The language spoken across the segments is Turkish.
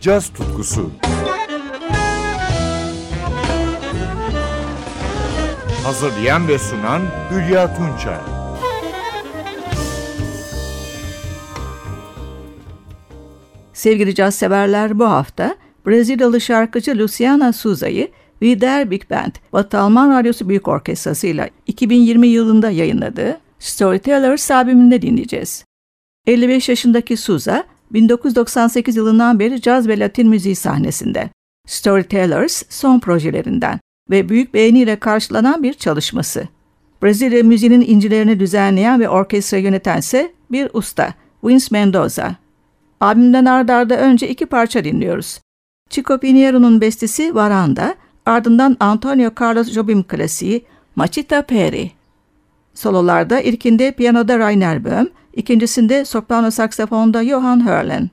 caz tutkusu. Hazırlayan ve sunan Hülya Tunçay. Sevgili caz severler bu hafta Brezilyalı şarkıcı Luciana Souza'yı Vider Big Band, Batı Alman Radyosu Büyük Orkestrası ile 2020 yılında yayınladığı Storytellers albümünde dinleyeceğiz. 55 yaşındaki Souza, 1998 yılından beri caz ve latin müziği sahnesinde. Storytellers son projelerinden ve büyük beğeniyle karşılanan bir çalışması. Brezilya müziğinin incilerini düzenleyen ve orkestra yönetense bir usta, Vince Mendoza. Albümden ardarda arda önce iki parça dinliyoruz. Chico Piniero'nun bestesi Varanda, ardından Antonio Carlos Jobim klasiği Machita Peri. Sololarda ilkinde piyanoda Rainer Böhm, ikincisinde soprano saksafonda Johann Hörlen.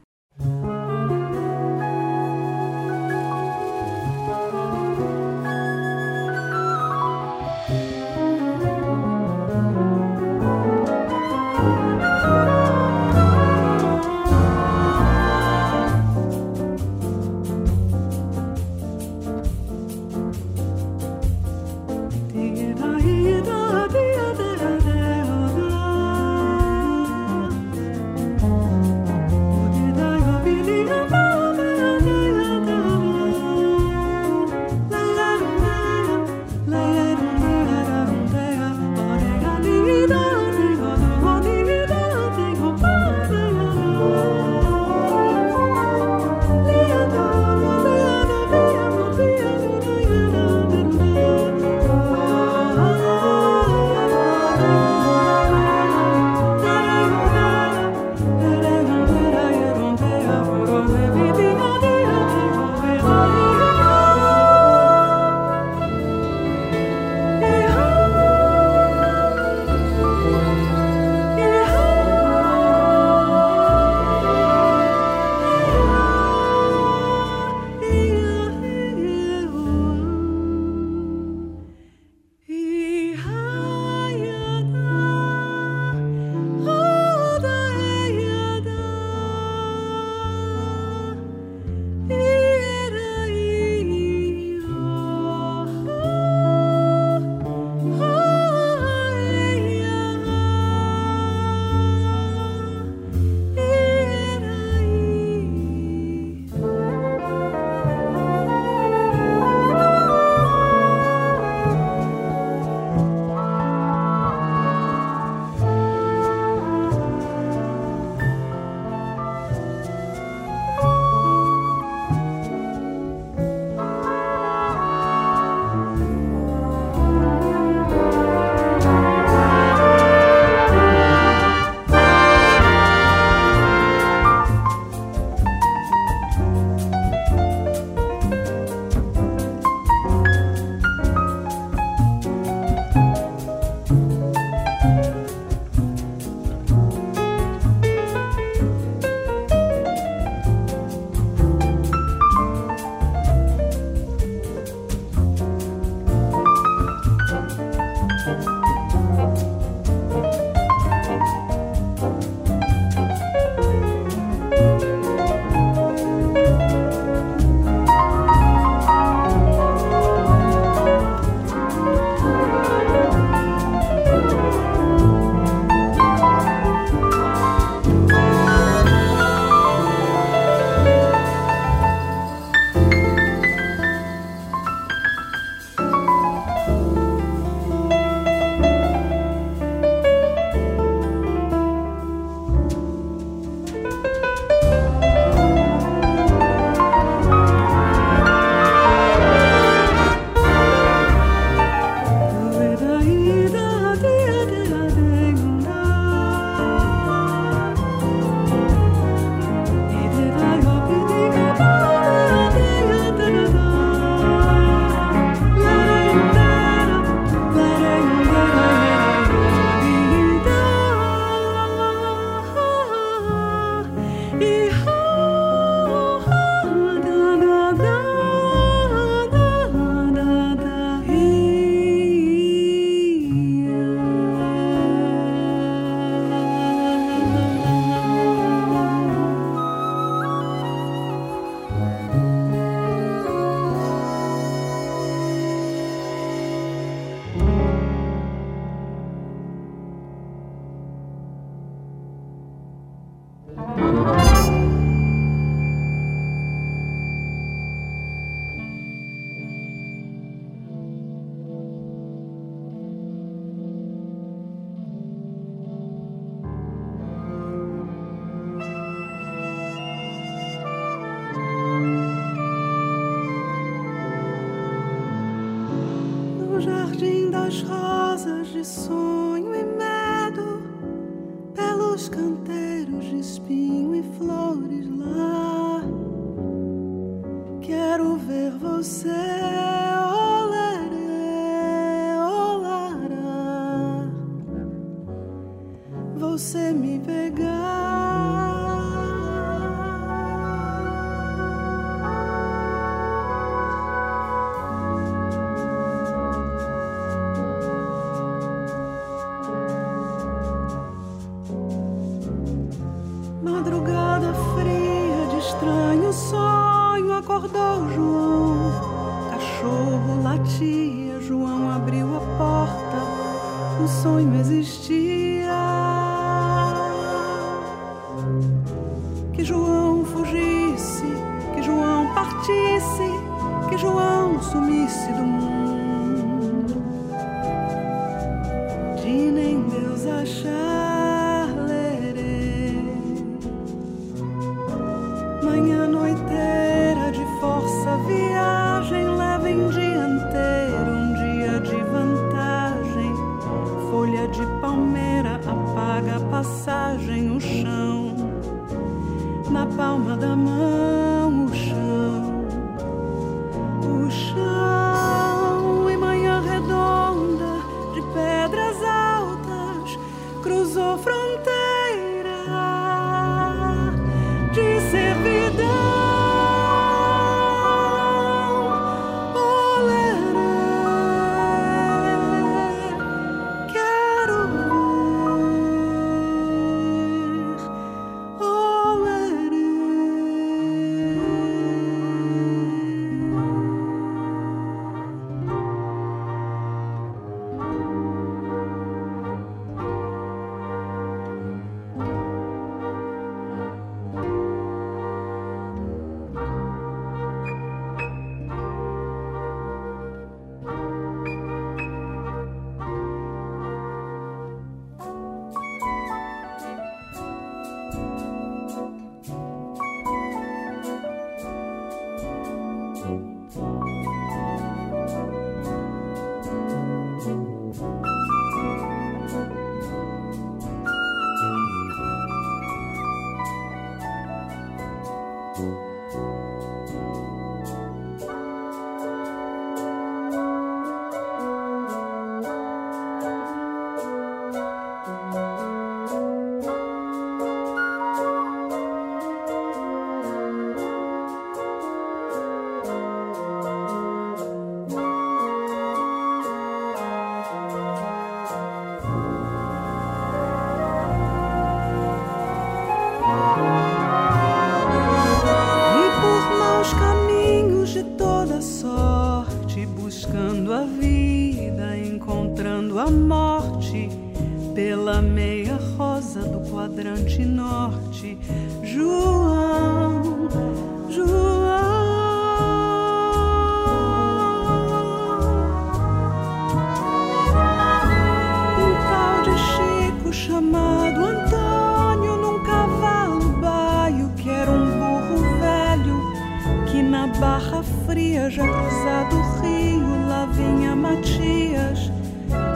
já cruzado o rio, lá vinha Matias,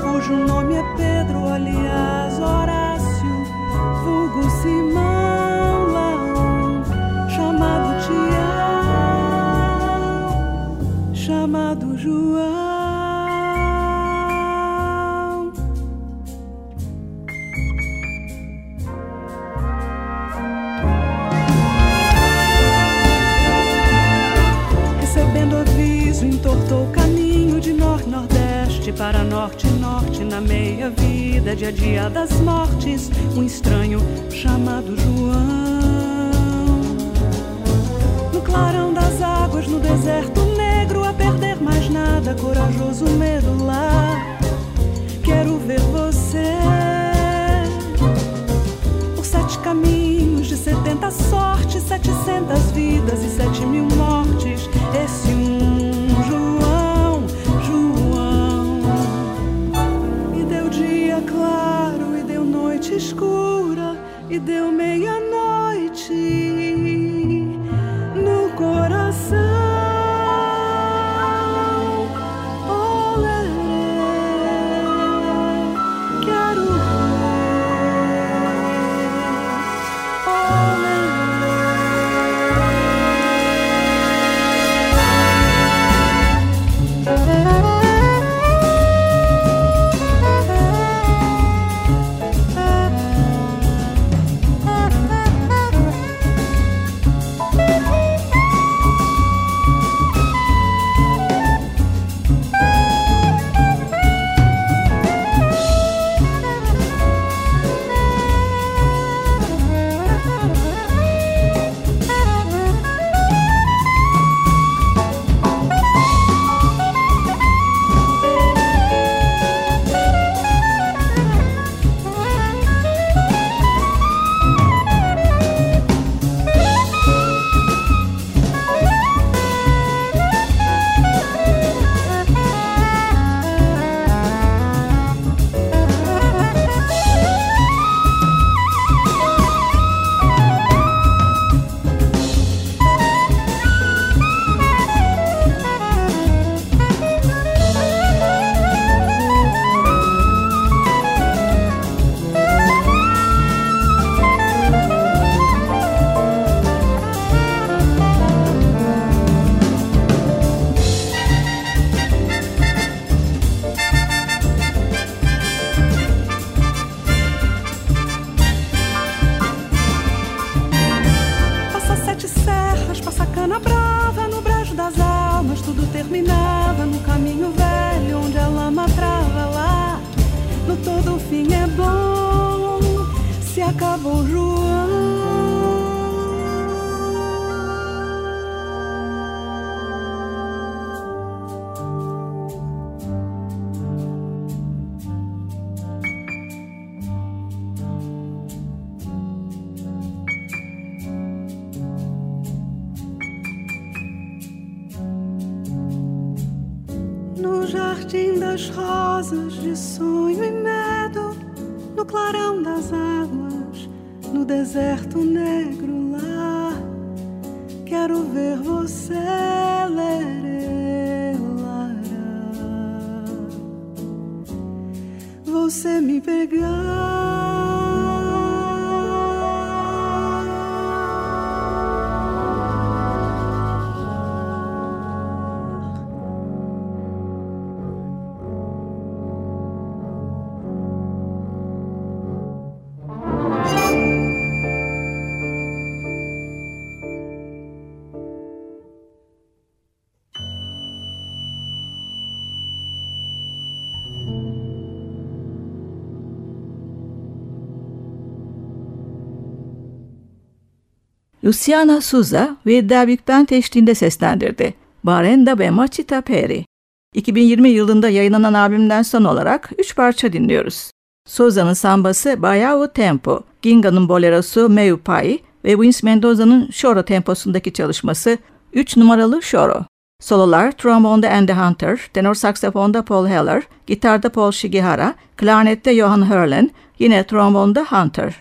cujo nome é Pedro, aliás, ora dia das mortes, um estranho chamado João. No clarão das águas, no deserto negro, a perder mais nada, corajoso medo lá. Quero ver você por sete caminhos de setenta sortes, setecentas vidas e sete mil mortes. Deu meia-noite. Luciana Souza ve David Band eşliğinde seslendirdi. Barenda ve Machita Peri. 2020 yılında yayınlanan albümden son olarak 3 parça dinliyoruz. Souza'nın sambası Bayao Tempo, Ginga'nın bolerosu Meu Pai ve Vince Mendoza'nın Şoro temposundaki çalışması 3 numaralı Şoro. Sololar trombonda Andy Hunter, tenor saksafonda Paul Heller, gitarda Paul Shigihara, klarnette Johan Hurlen, yine trombonda Hunter.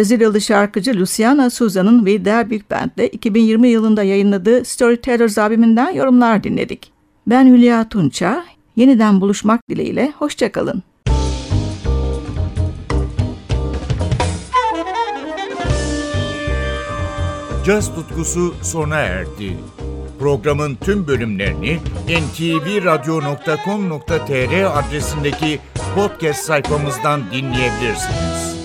Brezilyalı şarkıcı Luciana Souza'nın ve Der Big Band'de 2020 yılında yayınladığı Storytellers albümünden yorumlar dinledik. Ben Hülya Tunça, yeniden buluşmak dileğiyle, hoşçakalın. Caz tutkusu sona erdi. Programın tüm bölümlerini ntvradio.com.tr adresindeki podcast sayfamızdan dinleyebilirsiniz.